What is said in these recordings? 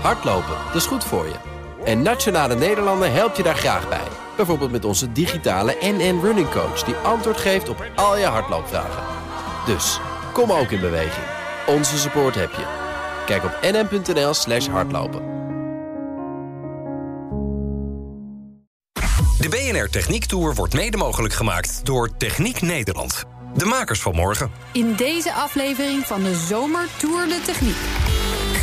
Hardlopen, dat is goed voor je. En Nationale Nederlanden helpt je daar graag bij. Bijvoorbeeld met onze digitale NN Running Coach... die antwoord geeft op al je hardloopvragen. Dus, kom ook in beweging. Onze support heb je. Kijk op nn.nl slash hardlopen. De BNR Techniek Tour wordt mede mogelijk gemaakt door Techniek Nederland. De makers van morgen. In deze aflevering van de Zomer Tour de Techniek.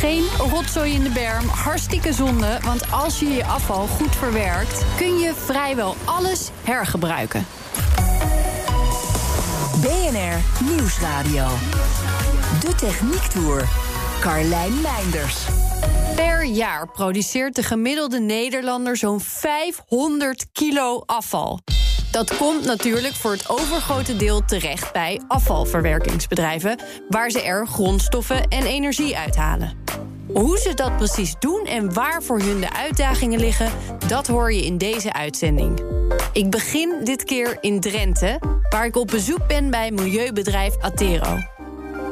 Geen rotzooi in de berm, hartstikke zonde... want als je je afval goed verwerkt... kun je vrijwel alles hergebruiken. BNR Nieuwsradio. De Techniek Tour. Carlijn Meinders. Per jaar produceert de gemiddelde Nederlander zo'n 500 kilo afval. Dat komt natuurlijk voor het overgrote deel terecht bij afvalverwerkingsbedrijven, waar ze er grondstoffen en energie uithalen. Hoe ze dat precies doen en waar voor hun de uitdagingen liggen, dat hoor je in deze uitzending. Ik begin dit keer in Drenthe, waar ik op bezoek ben bij milieubedrijf Atero.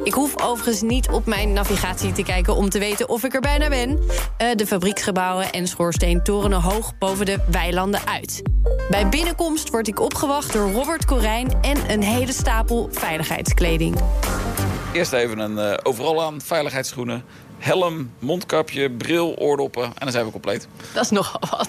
Ik hoef overigens niet op mijn navigatie te kijken om te weten of ik er bijna ben. Uh, de fabrieksgebouwen en schoorsteen torenen hoog boven de weilanden uit. Bij binnenkomst word ik opgewacht door Robert Corijn en een hele stapel veiligheidskleding. Eerst even een uh, overal aan, veiligheidsschoenen, helm, mondkapje, bril, oordoppen en dan zijn we compleet. Dat is nogal wat.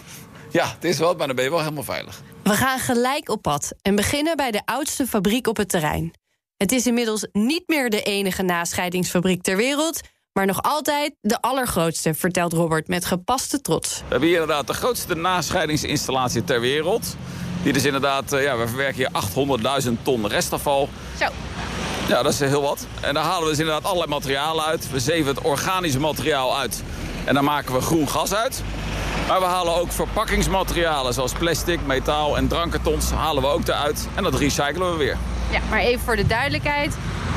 Ja, het is wat, maar dan ben je wel helemaal veilig. We gaan gelijk op pad en beginnen bij de oudste fabriek op het terrein. Het is inmiddels niet meer de enige nascheidingsfabriek ter wereld... maar nog altijd de allergrootste, vertelt Robert met gepaste trots. We hebben hier inderdaad de grootste nascheidingsinstallatie ter wereld. Die is inderdaad, eh, ja, we verwerken hier 800.000 ton restafval. Zo. Ja, dat is heel wat. En daar halen we dus inderdaad allerlei materialen uit. We zeven het organische materiaal uit. En dan maken we groen gas uit. Maar we halen ook verpakkingsmaterialen zoals plastic, metaal en drankkartons halen we ook eruit. En dat recyclen we weer. Ja, maar even voor de duidelijkheid.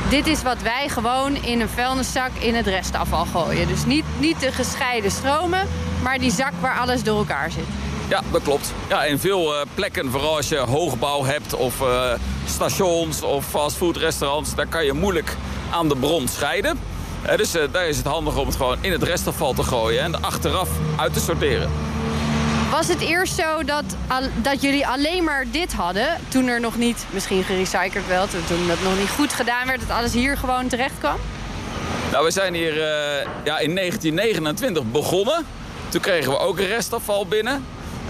Dit is wat wij gewoon in een vuilniszak in het restafval gooien. Dus niet, niet de gescheiden stromen, maar die zak waar alles door elkaar zit. Ja, dat klopt. Ja, in veel uh, plekken, vooral als je hoogbouw hebt of uh, stations of fastfoodrestaurants... daar kan je moeilijk aan de bron scheiden. Uh, dus daar is het handig om het gewoon in het restafval te gooien en er achteraf uit te sorteren. Was het eerst zo dat, dat jullie alleen maar dit hadden... toen er nog niet, misschien gerecycled werd... toen dat nog niet goed gedaan werd, dat alles hier gewoon terecht kwam? Nou, we zijn hier ja, in 1929 begonnen. Toen kregen we ook restafval binnen.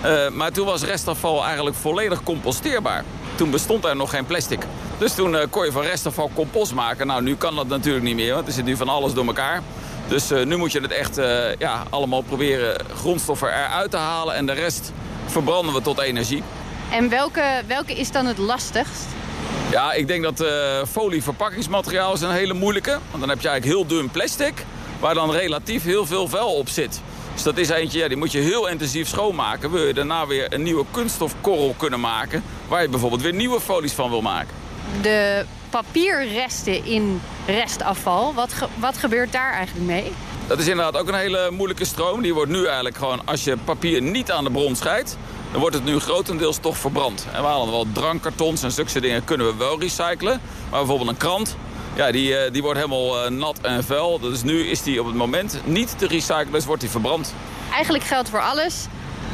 Uh, maar toen was restafval eigenlijk volledig composteerbaar. Toen bestond er nog geen plastic. Dus toen uh, kon je van restafval compost maken. Nou, nu kan dat natuurlijk niet meer, want er zit nu van alles door elkaar. Dus uh, nu moet je het echt ja, allemaal proberen grondstoffen eruit te halen. En de rest verbranden we tot energie. En welke, welke is dan het lastigst? Ja, ik denk dat uh, folie verpakkingsmateriaal is een hele moeilijke. Want dan heb je eigenlijk heel dun plastic, waar dan relatief heel veel vuil op zit. Dus dat is eentje, ja, die moet je heel intensief schoonmaken. Wil je daarna weer een nieuwe kunststofkorrel kunnen maken... waar je bijvoorbeeld weer nieuwe folies van wil maken. De papierresten in restafval, wat, ge wat gebeurt daar eigenlijk mee? Dat is inderdaad ook een hele moeilijke stroom. Die wordt nu eigenlijk gewoon, als je papier niet aan de bron scheidt... dan wordt het nu grotendeels toch verbrand. En we halen wel drankkartons en zulke dingen kunnen we wel recyclen. Maar bijvoorbeeld een krant, ja, die, die wordt helemaal nat en vuil. Dus nu is die op het moment niet te recyclen, dus wordt die verbrand. Eigenlijk geldt voor alles.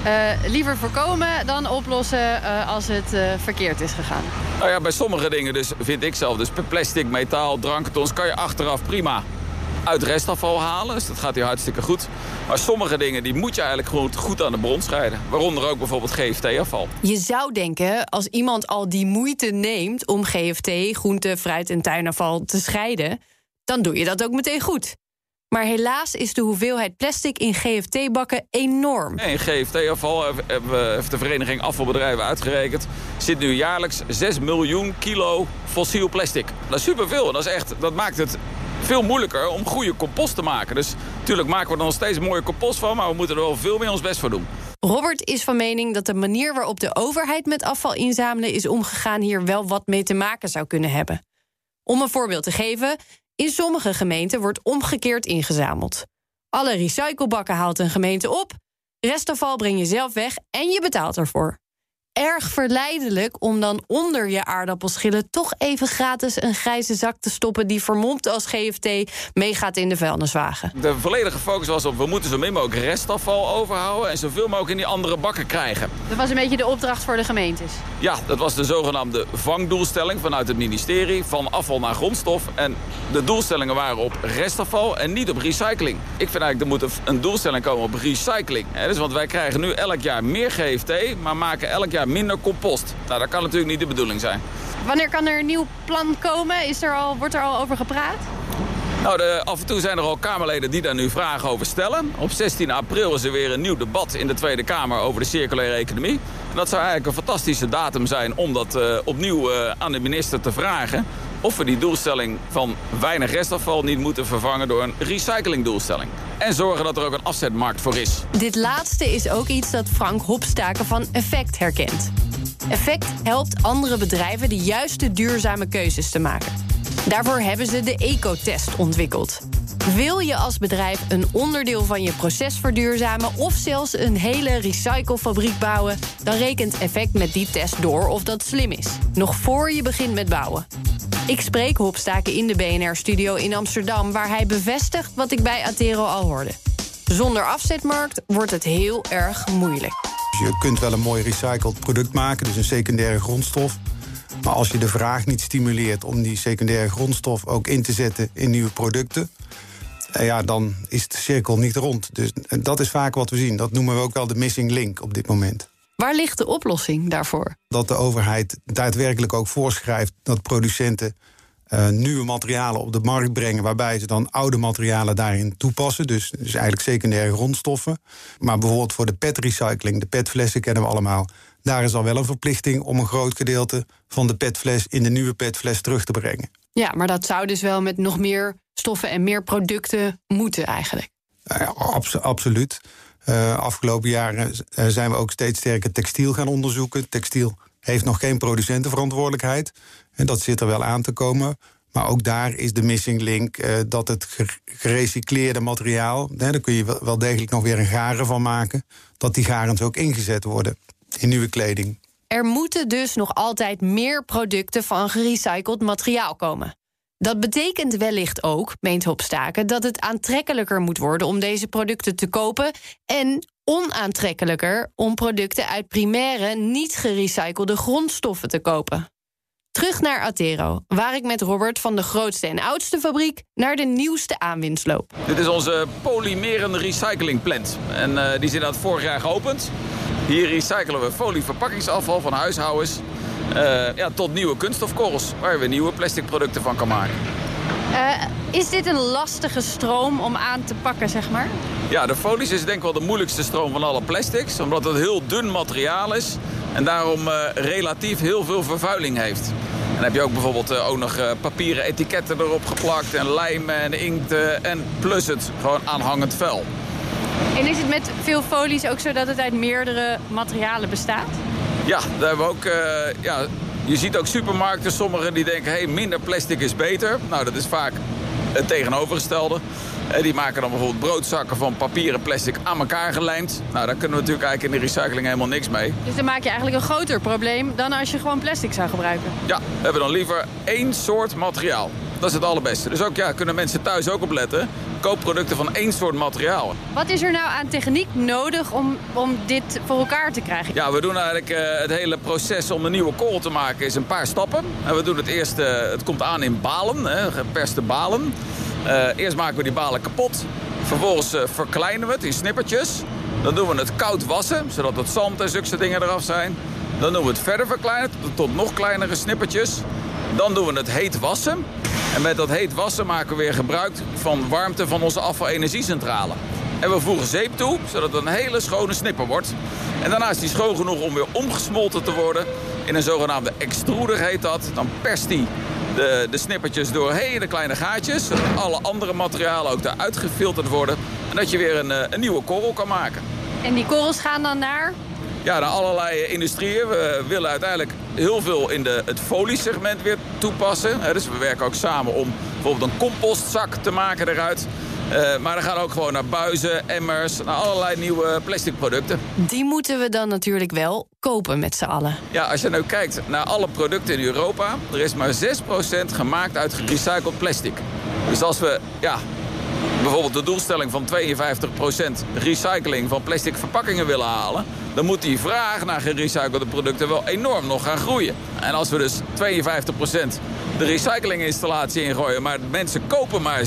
Uh, liever voorkomen dan oplossen uh, als het uh, verkeerd is gegaan. Nou ja, bij sommige dingen dus, vind ik zelf. Dus plastic, metaal, drankkartons kan je achteraf prima uit restafval halen. Dus dat gaat hier hartstikke goed. Maar sommige dingen die moet je eigenlijk gewoon goed aan de bron scheiden. Waaronder ook bijvoorbeeld GFT-afval. Je zou denken, als iemand al die moeite neemt... om GFT, groente, fruit en tuinafval te scheiden... dan doe je dat ook meteen goed. Maar helaas is de hoeveelheid plastic in GFT-bakken enorm. In GFT-afval heeft de Vereniging Afvalbedrijven uitgerekend... zit nu jaarlijks 6 miljoen kilo fossiel plastic. Dat is superveel. Dat, is echt, dat maakt het veel moeilijker om goede compost te maken. Dus natuurlijk maken we er nog steeds mooie compost van... maar we moeten er wel veel meer ons best voor doen. Robert is van mening dat de manier waarop de overheid met afval inzamelen is omgegaan... hier wel wat mee te maken zou kunnen hebben. Om een voorbeeld te geven, in sommige gemeenten wordt omgekeerd ingezameld. Alle recyclebakken haalt een gemeente op, restafval breng je zelf weg en je betaalt ervoor. Erg verleidelijk om dan onder je aardappelschillen toch even gratis een grijze zak te stoppen die vermomd als GFT meegaat in de vuilniswagen. De volledige focus was op we moeten zo min mogelijk restafval overhouden en zoveel mogelijk in die andere bakken krijgen. Dat was een beetje de opdracht voor de gemeentes. Ja, dat was de zogenaamde vangdoelstelling vanuit het ministerie van afval naar grondstof. En de doelstellingen waren op restafval en niet op recycling. Ik vind eigenlijk er moet een doelstelling komen op recycling. Dus want wij krijgen nu elk jaar meer GFT, maar maken elk jaar minder compost. Nou, dat kan natuurlijk niet de bedoeling zijn. Wanneer kan er een nieuw plan komen? Is er al, wordt er al over gepraat? Nou, de, af en toe zijn er al Kamerleden die daar nu vragen over stellen. Op 16 april is er weer een nieuw debat in de Tweede Kamer over de circulaire economie. En dat zou eigenlijk een fantastische datum zijn om dat uh, opnieuw uh, aan de minister te vragen. Of we die doelstelling van weinig restafval niet moeten vervangen door een recyclingdoelstelling. En zorgen dat er ook een afzetmarkt voor is. Dit laatste is ook iets dat Frank Hopstaken van Effect herkent. Effect helpt andere bedrijven de juiste duurzame keuzes te maken. Daarvoor hebben ze de Ecotest ontwikkeld. Wil je als bedrijf een onderdeel van je proces verduurzamen of zelfs een hele recyclefabriek bouwen, dan rekent Effect met die test door of dat slim is. Nog voor je begint met bouwen. Ik spreek Hopstaken in de BNR-studio in Amsterdam, waar hij bevestigt wat ik bij Atero al hoorde. Zonder afzetmarkt wordt het heel erg moeilijk. Je kunt wel een mooi recycled product maken, dus een secundaire grondstof. Maar als je de vraag niet stimuleert om die secundaire grondstof ook in te zetten in nieuwe producten, eh, ja, dan is de cirkel niet rond. Dus dat is vaak wat we zien. Dat noemen we ook wel de missing link op dit moment. Waar ligt de oplossing daarvoor? Dat de overheid daadwerkelijk ook voorschrijft dat producenten uh, nieuwe materialen op de markt brengen, waarbij ze dan oude materialen daarin toepassen. Dus, dus eigenlijk secundaire grondstoffen. Maar bijvoorbeeld voor de PET-recycling, de PET-flessen kennen we allemaal. Daar is al wel een verplichting om een groot gedeelte van de PET-fles in de nieuwe PET-fles terug te brengen. Ja, maar dat zou dus wel met nog meer stoffen en meer producten moeten eigenlijk. Ja, absoluut. Uh, afgelopen jaren eh, zijn we ook steeds sterker textiel gaan onderzoeken. Textiel heeft nog geen producentenverantwoordelijkheid. En dat zit er wel aan te komen. Maar ook daar is de missing link uh, dat het gerecycleerde materiaal... Hè, daar kun je wel degelijk nog weer een garen van maken... dat die garens ook ingezet worden in nieuwe kleding. Er moeten dus nog altijd meer producten van gerecycled materiaal komen. Dat betekent wellicht ook, meent Hopstaken, dat het aantrekkelijker moet worden om deze producten te kopen en onaantrekkelijker om producten uit primaire, niet gerecyclede grondstoffen te kopen. Terug naar Atero, waar ik met Robert van de grootste en oudste fabriek naar de nieuwste aanwinst loop. Dit is onze polymerende recyclingplant. En uh, die is inderdaad vorig jaar geopend. Hier recyclen we folieverpakkingsafval van huishoudens ja, tot nieuwe kunststofkorrels, waar we nieuwe plastic producten van kan maken. Uh, is dit een lastige stroom om aan te pakken, zeg maar? Ja, de folies is denk ik wel de moeilijkste stroom van alle plastics. Omdat het heel dun materiaal is en daarom uh, relatief heel veel vervuiling heeft. En dan heb je ook bijvoorbeeld ook nog papieren etiketten erop geplakt... en lijm en inkt en plus het gewoon aanhangend vuil. En is het met veel folies ook zo dat het uit meerdere materialen bestaat? Ja, daar hebben we ook... Uh, ja, je ziet ook supermarkten, sommigen die denken... Hey, minder plastic is beter. Nou, dat is vaak het tegenovergestelde. En die maken dan bijvoorbeeld broodzakken van papier en plastic aan elkaar gelijmd. Nou, daar kunnen we natuurlijk eigenlijk in de recycling helemaal niks mee. Dus dan maak je eigenlijk een groter probleem dan als je gewoon plastic zou gebruiken? Ja, we hebben dan liever één soort materiaal. Dat is het allerbeste. Dus ook ja, kunnen mensen thuis ook opletten koopproducten van één soort materiaal. Wat is er nou aan techniek nodig om, om dit voor elkaar te krijgen? Ja, we doen eigenlijk uh, het hele proces om een nieuwe korrel te maken is een paar stappen. En we doen het eerst, uh, het komt aan in balen, hè, geperste balen. Uh, eerst maken we die balen kapot. Vervolgens verkleinen we het in snippertjes. Dan doen we het koud wassen, zodat het zand en zulke dingen eraf zijn. Dan doen we het verder verkleinen tot nog kleinere snippertjes. Dan doen we het heet wassen. En met dat heet wassen maken we weer gebruik van warmte van onze afvalenergiecentrale. En we voegen zeep toe, zodat het een hele schone snipper wordt. En daarna is die schoon genoeg om weer omgesmolten te worden. In een zogenaamde extruder heet dat. Dan perst die de, de snippertjes door hele kleine gaatjes. Zodat alle andere materialen ook daaruit gefilterd worden. En dat je weer een, eh, een nieuwe korrel kan maken. En die korrels gaan dan naar? Ja, naar allerlei industrieën. We willen uiteindelijk heel veel in de, het foliesegment weer toepassen. dus we werken ook samen om bijvoorbeeld een compostzak te maken eruit. Uh, maar dan gaan ook gewoon naar buizen, emmers, naar allerlei nieuwe plastic producten. Die moeten we dan natuurlijk wel kopen met z'n allen. Ja, als je nu kijkt naar alle producten in Europa... er is maar 6% gemaakt uit gerecycled plastic. Dus als we ja, bijvoorbeeld de doelstelling van 52% recycling van plastic verpakkingen willen halen... dan moet die vraag naar gerecyclede producten wel enorm nog gaan groeien. En als we dus 52% de recyclinginstallatie ingooien... maar mensen kopen maar 6%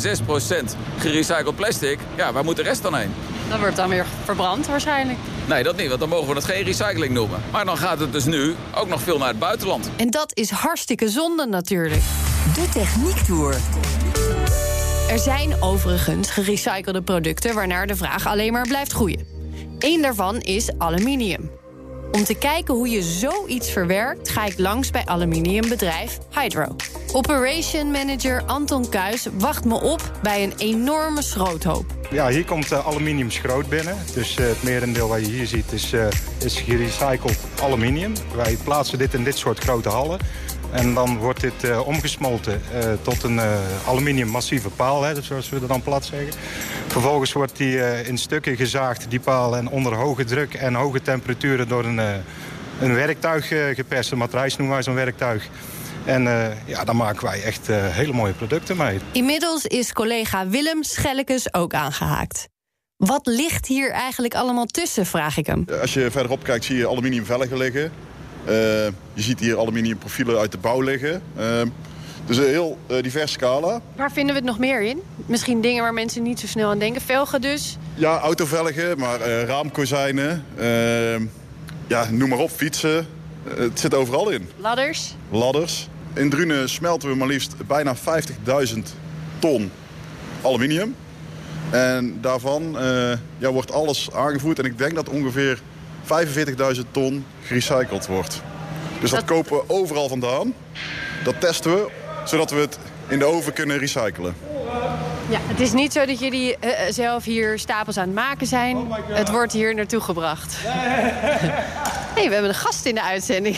gerecycled plastic... ja, waar moet de rest dan heen? Dat wordt dan weer verbrand waarschijnlijk. Nee, dat niet, want dan mogen we het geen recycling noemen. Maar dan gaat het dus nu ook nog veel naar het buitenland. En dat is hartstikke zonde natuurlijk. De Techniek Tour. Er zijn overigens gerecyclede producten waarnaar de vraag alleen maar blijft groeien. Eén daarvan is aluminium. Om te kijken hoe je zoiets verwerkt, ga ik langs bij aluminiumbedrijf Hydro. Operation Manager Anton Kuis wacht me op bij een enorme schroothoop. Ja, hier komt uh, aluminium schroot binnen. Dus uh, het merendeel wat je hier ziet is, uh, is gerecycled aluminium. Wij plaatsen dit in dit soort grote hallen. En dan wordt dit uh, omgesmolten uh, tot een uh, aluminium massieve paal, hè, zoals we dat dan plat zeggen. Vervolgens wordt die in stukken gezaagd, die paal, en onder hoge druk en hoge temperaturen door een, een werktuig geperst. Een matrijs noemen wij zo'n werktuig. En ja, daar maken wij echt hele mooie producten mee. Inmiddels is collega Willem Schellekes ook aangehaakt. Wat ligt hier eigenlijk allemaal tussen, vraag ik hem. Als je verderop kijkt zie je aluminiumvelgen liggen. Uh, je ziet hier aluminium profielen uit de bouw liggen. Uh, dus een heel uh, divers scala. Waar vinden we het nog meer in? Misschien dingen waar mensen niet zo snel aan denken. Velgen dus? Ja, autovelgen, maar raamkozijnen. ja, noem maar op, fietsen. het zit overal in. Ladders? Ladders. In Drunen smelten we maar liefst bijna 50.000 ton aluminium. En daarvan ja, wordt alles aangevoerd. En ik denk dat ongeveer 45.000 ton gerecycled wordt. Dus dat... dat kopen we overal vandaan. Dat testen we, zodat we het in de oven kunnen recyclen. Ja, het is niet zo dat jullie uh, zelf hier stapels aan het maken zijn. Oh het wordt hier naartoe gebracht. hey, we hebben een gast in de uitzending.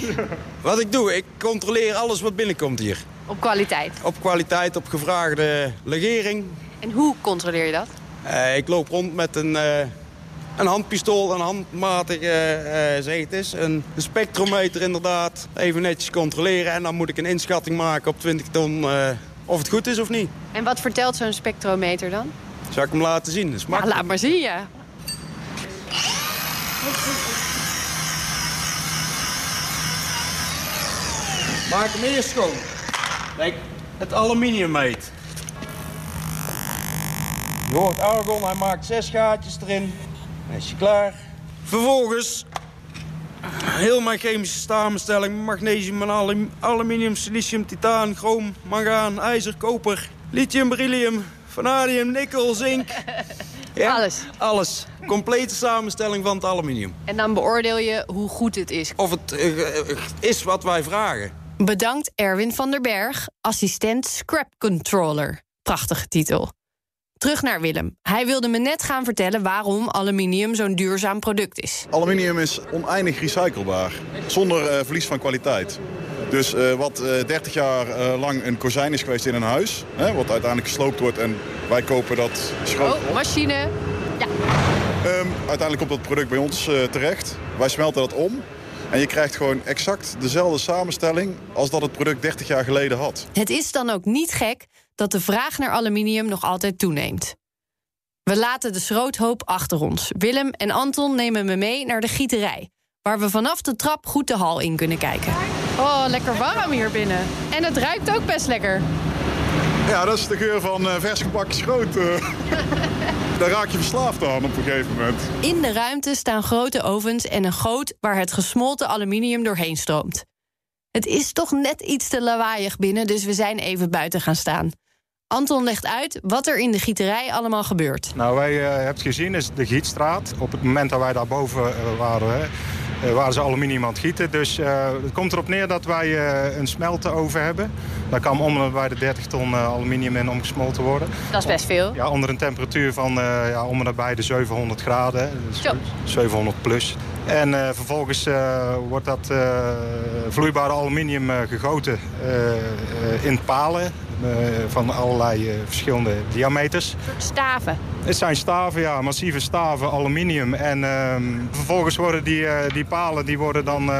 Wat ik doe, ik controleer alles wat binnenkomt hier. Op kwaliteit? Op kwaliteit, op gevraagde legering. En hoe controleer je dat? Uh, ik loop rond met een... Uh, een handpistool, een handmatige uh, zeg is. Een, een spectrometer inderdaad. Even netjes controleren en dan moet ik een inschatting maken op 20 ton uh, of het goed is of niet. En wat vertelt zo'n spectrometer dan? Zal ik hem laten zien? Dat is ja, laat maar zien, ja. Maak hem eerst schoon. Kijk, het aluminium meet. Je hoort argon, hij maakt zes gaatjes erin. Is je klaar? Vervolgens heel mijn chemische samenstelling. Magnesium, aluminium, silicium, titaan, chroom, mangaan, ijzer, koper, lithium, beryllium, vanadium, nikkel, zink. Ja, alles? Alles. Complete samenstelling van het aluminium. En dan beoordeel je hoe goed het is? Of het uh, is wat wij vragen. Bedankt Erwin van der Berg, assistent Scrap Controller. Prachtige titel. Terug naar Willem. Hij wilde me net gaan vertellen waarom aluminium zo'n duurzaam product is. Aluminium is oneindig recyclebaar, zonder uh, verlies van kwaliteit. Dus uh, wat uh, 30 jaar lang een kozijn is geweest in een huis... Hè, wat uiteindelijk gesloopt wordt en wij kopen dat schroot Oh, machine. Ja. Um, uiteindelijk komt dat product bij ons terecht. Wij smelten dat om. En je krijgt gewoon exact dezelfde samenstelling als dat het product 30 jaar geleden had. Het is dan ook niet gek dat de vraag naar aluminium nog altijd toeneemt. We laten de schroothoop achter ons. Willem en Anton nemen me mee naar de gieterij... waar we vanaf de trap goed de hal in kunnen kijken. Oh, lekker warm hier binnen. En het ruikt ook best lekker. Ja, dat is de geur van uh, vers gebakken schroot. Uh. Daar raak je verslaafd aan op een gegeven moment. In de ruimte staan grote ovens en een goot... waar het gesmolten aluminium doorheen stroomt. Het is toch net iets te lawaaiig binnen, dus we zijn even buiten gaan staan. Anton legt uit wat er in de gieterij allemaal gebeurt. Nou, wij uh, hebben gezien is de gietstraat. Op het moment dat wij daarboven uh, waren, hè, uh, waren ze aluminium aan het gieten. Dus het komt erop neer dat wij een smeltenoven hebben. Daar kan om en bij de 30 ton aluminium in omgesmolten worden. Dat is best veel. Ja, onder een temperatuur van ja, om en bij de 700 graden. Dus 700 plus. En uh, vervolgens uh, wordt dat uh, vloeibare aluminium gegoten in palen. van allerlei verschillende diameters. Staven. Het zijn staven, ja, massieve staven, aluminium. En ehm, vervolgens worden die, die palen die worden dan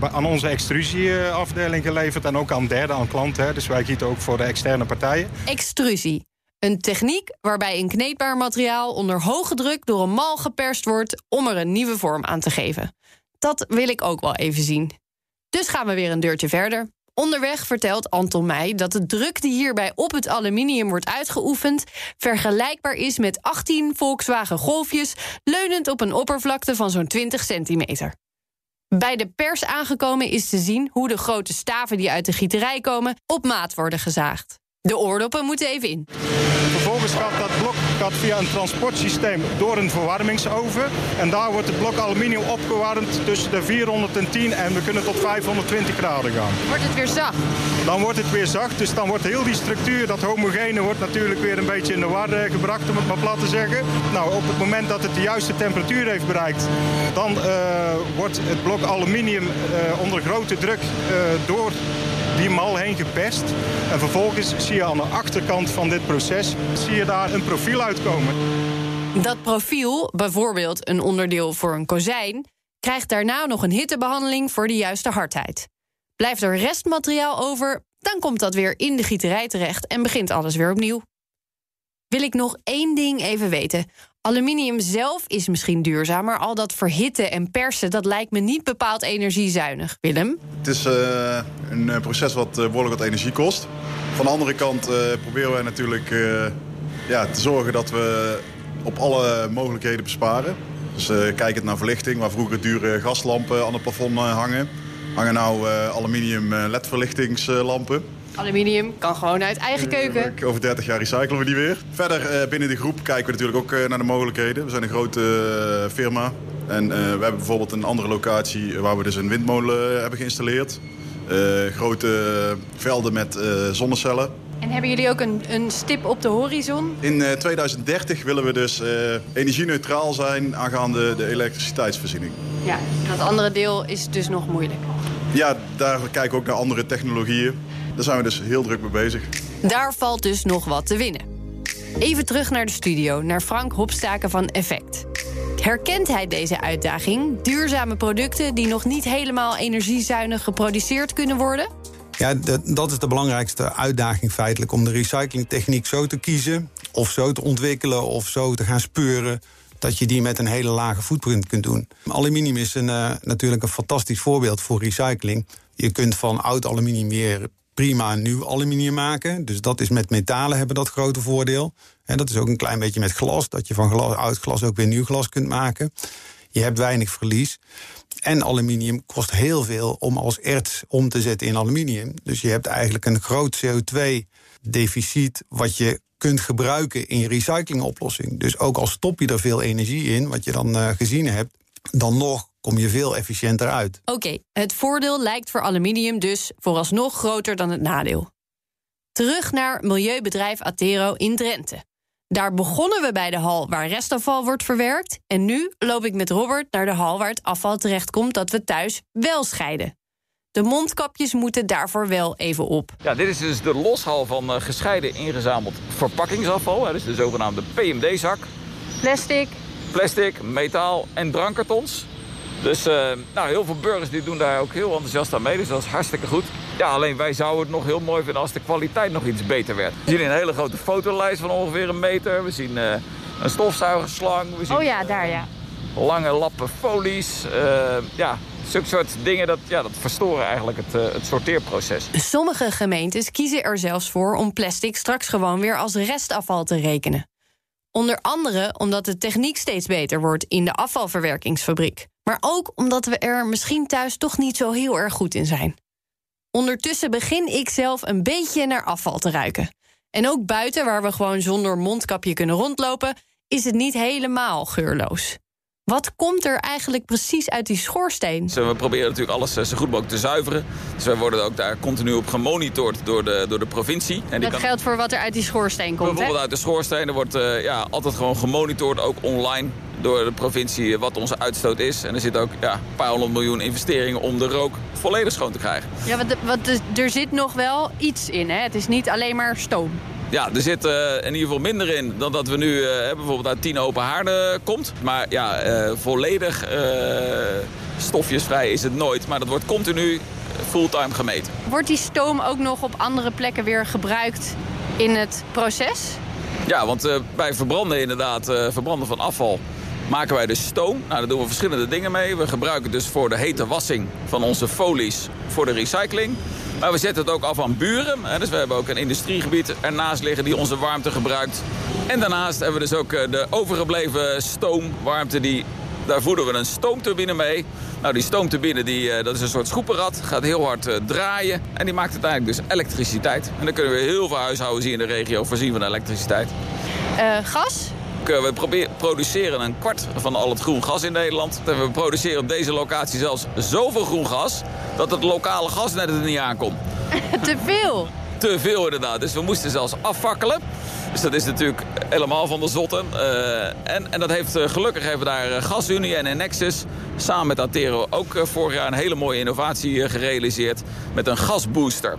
aan onze extrusieafdeling geleverd. En ook aan derden, aan klanten. Hè. Dus wij gieten ook voor de externe partijen. Extrusie. Een techniek waarbij een kneedbaar materiaal onder hoge druk door een mal geperst wordt om er een nieuwe vorm aan te geven. Dat wil ik ook wel even zien. Dus gaan we weer een deurtje verder. Onderweg vertelt Anton mij dat de druk die hierbij op het aluminium wordt uitgeoefend vergelijkbaar is met 18 Volkswagen Golfjes leunend op een oppervlakte van zo'n 20 centimeter. Bij de pers aangekomen is te zien hoe de grote staven die uit de gieterij komen op maat worden gezaagd. De oordoppen moeten even in. Vervolgens gaat dat blok gaat via een transportsysteem door een verwarmingsoven. En daar wordt het blok aluminium opgewarmd tussen de 410 en we kunnen tot 520 graden gaan. Wordt het weer zacht? Dan wordt het weer zacht, dus dan wordt heel die structuur, dat homogene, wordt natuurlijk weer een beetje in de war eh, gebracht, om het maar plat te zeggen. Nou, op het moment dat het de juiste temperatuur heeft bereikt, dan uh, wordt het blok aluminium uh, onder grote druk uh, door die mal heen gepest. En vervolgens zie je aan de achterkant van dit proces zie je daar een profiel uitkomen. Dat profiel, bijvoorbeeld een onderdeel voor een kozijn, krijgt daarna nog een hittebehandeling voor de juiste hardheid. Blijft er restmateriaal over, dan komt dat weer in de gieterij terecht en begint alles weer opnieuw. Wil ik nog één ding even weten. Aluminium zelf is misschien duurzaam, maar al dat verhitten en persen... dat lijkt me niet bepaald energiezuinig. Willem? Het is uh, een eh, proces wat uh, behoorlijk wat energie kost. Van de andere kant proberen wij natuurlijk ja, te zorgen dat we op alle mogelijkheden besparen. Dus kijkend naar verlichting, waar vroeger dure gaslampen aan het plafond hangen... hangen nou aluminium LED-verlichtingslampen... Aluminium kan gewoon uit eigen keuken. Over 30 jaar recyclen we die weer. Verder uh, binnen de groep kijken we natuurlijk ook uh, naar de mogelijkheden. We zijn een grote firma. En we hebben bijvoorbeeld een andere locatie waar we dus een windmolen hebben geïnstalleerd. grote velden met zonnecellen. En hebben jullie ook een, een stip op de horizon? In 2030 willen we dus energie-neutraal zijn aangaande de elektriciteitsvoorziening. Ja, dat andere deel is dus nog moeilijk. Ja, daar kijken we ook naar andere technologieën. Daar zijn we dus heel druk mee bezig. Daar valt dus nog wat te winnen. Even terug naar de studio, naar Frank Hopstaken van Effect. Herkent hij deze uitdaging? Duurzame producten die nog niet helemaal energiezuinig geproduceerd kunnen worden? Ja, dat is de belangrijkste uitdaging feitelijk. Om de recyclingtechniek zo te kiezen, of zo te ontwikkelen, of zo te gaan speuren dat je die met een hele lage footprint kunt doen. Aluminium is een, uh, natuurlijk een fantastisch voorbeeld voor recycling. Je kunt van oud aluminium weer prima nieuw aluminium maken. Dus dat is met metalen hebben dat grote voordeel. En dat is ook een klein beetje met glas. Dat je van glas, oud glas ook weer nieuw glas kunt maken. Je hebt weinig verlies. En aluminium kost heel veel om als erts om te zetten in aluminium. Dus je hebt eigenlijk een groot CO2-deficiet... wat je kunt gebruiken in je recyclingoplossing. Dus ook al stop je er veel energie in, wat je dan uh, gezien hebt... dan nog kom je veel efficiënter uit. Oké, het voordeel lijkt voor aluminium dus vooralsnog groter dan het nadeel. Terug naar milieubedrijf Atero in Drenthe. Daar begonnen we bij de hal waar restafval wordt verwerkt. En nu loop ik met Robert naar de hal waar het afval terechtkomt dat we thuis wel scheiden. De mondkapjes moeten daarvoor wel even op. Ja, dit is dus de loshal van uh, gescheiden ingezameld verpakkingsafval. Dat is de zogenaamde PMD-zak. Plastic. Plastic, metaal en drankkartons. Dus uh, nou, heel veel burgers die doen daar ook heel enthousiast aan mee. Dus dat is hartstikke goed. Ja, alleen wij zouden het nog heel mooi vinden als de kwaliteit nog iets beter werd. We zien een hele grote fotolijst van ongeveer een meter. We zien uh, een stofzuigerslang. We zien, oh ja, daar ja. Lange lappen folies. Uh, ja, zulke soort dingen dat, ja, dat verstoren eigenlijk het, het sorteerproces. Sommige gemeentes kiezen er zelfs voor om plastic straks gewoon weer als restafval te rekenen. Onder andere omdat de techniek steeds beter wordt in de afvalverwerkingsfabriek. Maar ook omdat we er misschien thuis toch niet zo heel erg goed in zijn. Ondertussen begin ik zelf een beetje naar afval te ruiken. En ook buiten, waar we gewoon zonder mondkapje kunnen rondlopen, is het niet helemaal geurloos. Wat komt er eigenlijk precies uit die schoorsteen? We proberen natuurlijk alles zo goed mogelijk te zuiveren. Dus wij worden ook daar continu op gemonitord door de, door de provincie. En dat geldt voor wat er uit die schoorsteen komt, Bijvoorbeeld hè? uit de schoorsteen. Er wordt uh, ja, altijd gewoon gemonitord, ook online door de provincie, wat onze uitstoot is. En er zit ook ja, een paar honderd miljoen investeringen om de rook volledig schoon te krijgen. Ja, want, want er zit nog wel iets in, hè? Het is niet alleen maar stoom. Ja, er zit uh, in ieder geval minder in dan dat we nu uh, bijvoorbeeld uit 10 open haarden komt. Maar ja, uh, volledig stofjesvrij is het nooit. Maar dat wordt continu fulltime gemeten. Wordt die stoom ook nog op andere plekken weer gebruikt in het proces? Ja, want bij verbranden inderdaad, verbranden van afval maken wij dus stoom. Nou, daar doen we verschillende dingen mee. We gebruiken dus voor de hete wassing van onze folies voor de recycling. Maar we zetten het ook af aan buren. Dus we hebben ook een industriegebied ernaast liggen die onze warmte gebruikt. En daarnaast hebben we dus ook de overgebleven stoomwarmte. Die, daar voeden we een stoomturbine mee. Nou, die stoomturbine die, dat is een soort schoepenrad. Gaat heel hard uh, draaien. En die maakt uiteindelijk dus elektriciteit. En dan kunnen we heel veel huishoudens hier in de regio voorzien van elektriciteit. Gas? We proberen, produceren een kwart van al het groen gas in Nederland. En we produceren op deze locatie zelfs zoveel groen gas... dat het lokale gasnet er niet aankomt. Te veel? Te veel inderdaad. Dus we moesten zelfs afvakkelen. Dus dat is natuurlijk helemaal van de zotten. Uh, en, en dat heeft, uh, gelukkig hebben we daar GasUnie en Nexus... samen met Atero ook vorig jaar een hele mooie innovatie gerealiseerd... met een gasbooster.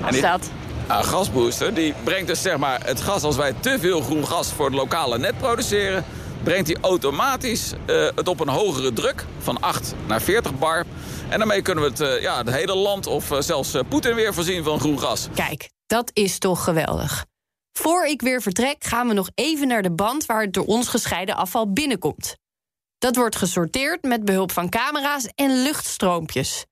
Wat is dat? Een gasbooster die brengt dus zeg maar het gas als wij te veel groen gas voor het lokale net produceren brengt hij automatisch uh, het op een hogere druk van 8 naar 40 bar. En daarmee kunnen we het, uh, ja, het hele land of uh, zelfs Poetin weer voorzien van groen gas. Kijk, dat is toch geweldig. Voor ik weer vertrek gaan we nog even naar de band waar het door ons gescheiden afval binnenkomt. Dat wordt gesorteerd met behulp van camera's en luchtstroompjes.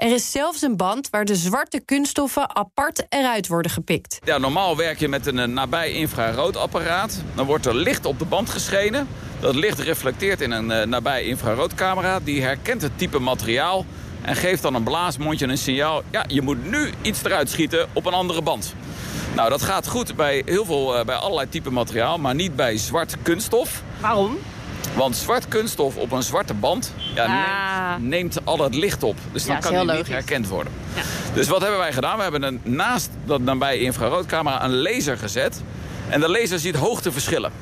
Er is zelfs een band waar de zwarte kunststoffen apart eruit worden gepikt. Ja, normaal werk je met een nabij infraroodapparaat. Dan wordt er licht op de band geschenen. Dat licht reflecteert in een uh, nabij infraroodcamera. Die herkent het type materiaal en geeft dan een blaasmondje een signaal. Ja, je moet nu iets eruit schieten op een andere band. Nou, dat gaat goed bij heel veel, uh, bij allerlei type materiaal, maar niet bij zwart kunststof. Waarom? Want zwart kunststof op een zwarte band ja, ah. neemt, neemt, al het licht op. Dus dan ja, kan die logisch. niet herkend worden. Ja. Dus wat hebben wij gedaan? We hebben een, naast dat nabij infraroodcamera een laser gezet. En de laser ziet hoogteverschillen.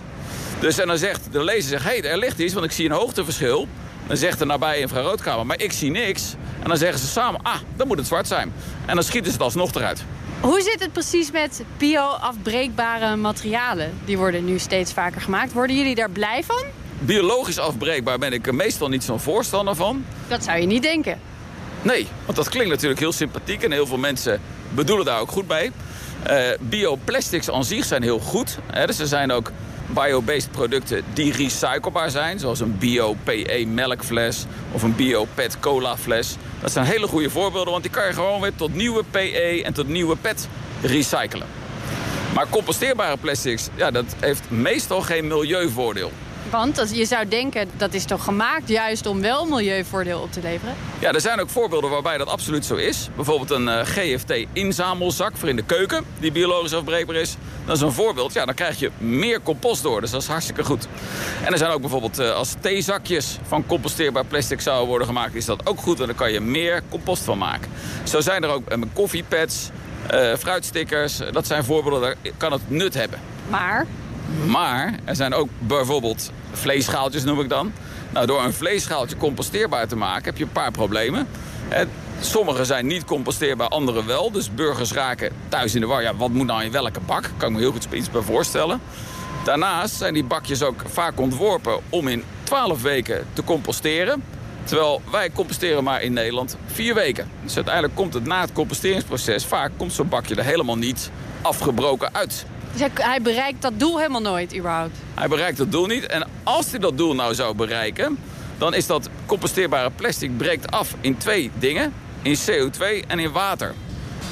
Dus en dan zegt de laser, zegt, hey, er ligt iets, want ik zie een hoogteverschil. Dan zegt de nabij infraroodcamera, maar ik zie niks. En dan zeggen ze samen, ah, dan moet het zwart zijn. En dan schieten ze het alsnog eruit. Hoe zit het precies met bio-afbreekbare materialen? Die worden nu steeds vaker gemaakt. Worden jullie daar blij van? Biologisch afbreekbaar ben ik er meestal niet zo'n voorstander van. Dat zou je niet denken. Nee, want dat klinkt natuurlijk heel sympathiek en heel veel mensen bedoelen daar ook goed bij. Uh, bioplastics aan zich zijn heel goed. Hè, dus er zijn ook bio-based producten die recyclebaar zijn. Zoals een bio-PE melkfles of een bio-PET cola fles. Dat zijn hele goede voorbeelden, want die kan je gewoon weer tot nieuwe PE en tot nieuwe PET recyclen. Maar composteerbare plastics, ja, dat heeft meestal geen milieuvoordeel. Want je zou denken, dat is toch gemaakt juist om wel milieuvoordeel op te leveren? Ja, er zijn ook voorbeelden waarbij dat absoluut zo is. Bijvoorbeeld een uh, GFT-inzamelzak voor in de keuken, die biologisch afbreekbaar is. Dat is een voorbeeld. Ja, dan krijg je meer compost door, dus dat is hartstikke goed. En er zijn ook bijvoorbeeld uh, als theezakjes van composteerbaar plastic zouden worden gemaakt... is dat ook goed en dan kan je meer compost van maken. Zo zijn er ook uh, koffiepads, fruitstickers. Dat zijn voorbeelden, daar kan het nut hebben. Maar? Maar er zijn ook bijvoorbeeld vleesschaaltjes, noem ik dan. Nou, door een vleesschaaltje composteerbaar te maken heb je een paar problemen. Sommige zijn niet composteerbaar, andere wel. Dus burgers raken thuis in de war. Ja, wat moet nou in welke bak? Kan ik me heel goed iets bij voorstellen. Daarnaast zijn die bakjes ook vaak ontworpen om in 12 weken te composteren. Terwijl wij composteren maar in Nederland vier weken. Dus uiteindelijk komt het na het composteringsproces... vaak komt zo'n bakje er helemaal niet afgebroken uit. Dus hij, hij bereikt dat doel helemaal nooit, überhaupt? Hij bereikt dat doel niet. En als hij dat doel nou zou bereiken... dan is dat composteerbare plastic breekt af in twee dingen. In CO2 en in water.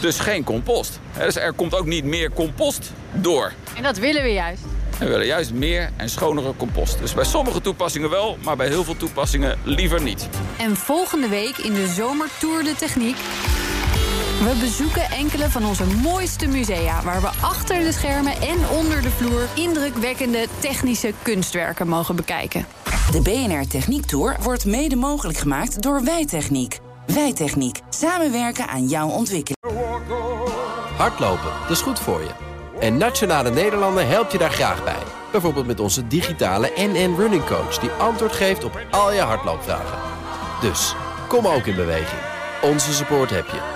Dus geen compost. Dus er komt ook niet meer compost door. En dat willen we juist. We willen juist meer en schonere compost. Dus bij sommige toepassingen wel, maar bij heel veel toepassingen liever niet. En volgende week in de Zomertour de Techniek... We bezoeken enkele van onze mooiste musea... waar we achter de schermen en onder de vloer... indrukwekkende technische kunstwerken mogen bekijken. De BNR Techniek Tour wordt mede mogelijk gemaakt door Wijtechniek. Wijtechniek. Samenwerken aan jouw ontwikkeling. Hardlopen, dat is goed voor je. En Nationale Nederlanden helpt je daar graag bij. Bijvoorbeeld met onze digitale NN Running Coach... die antwoord geeft op al je hardloopvragen. Dus, kom ook in beweging. Onze support heb je.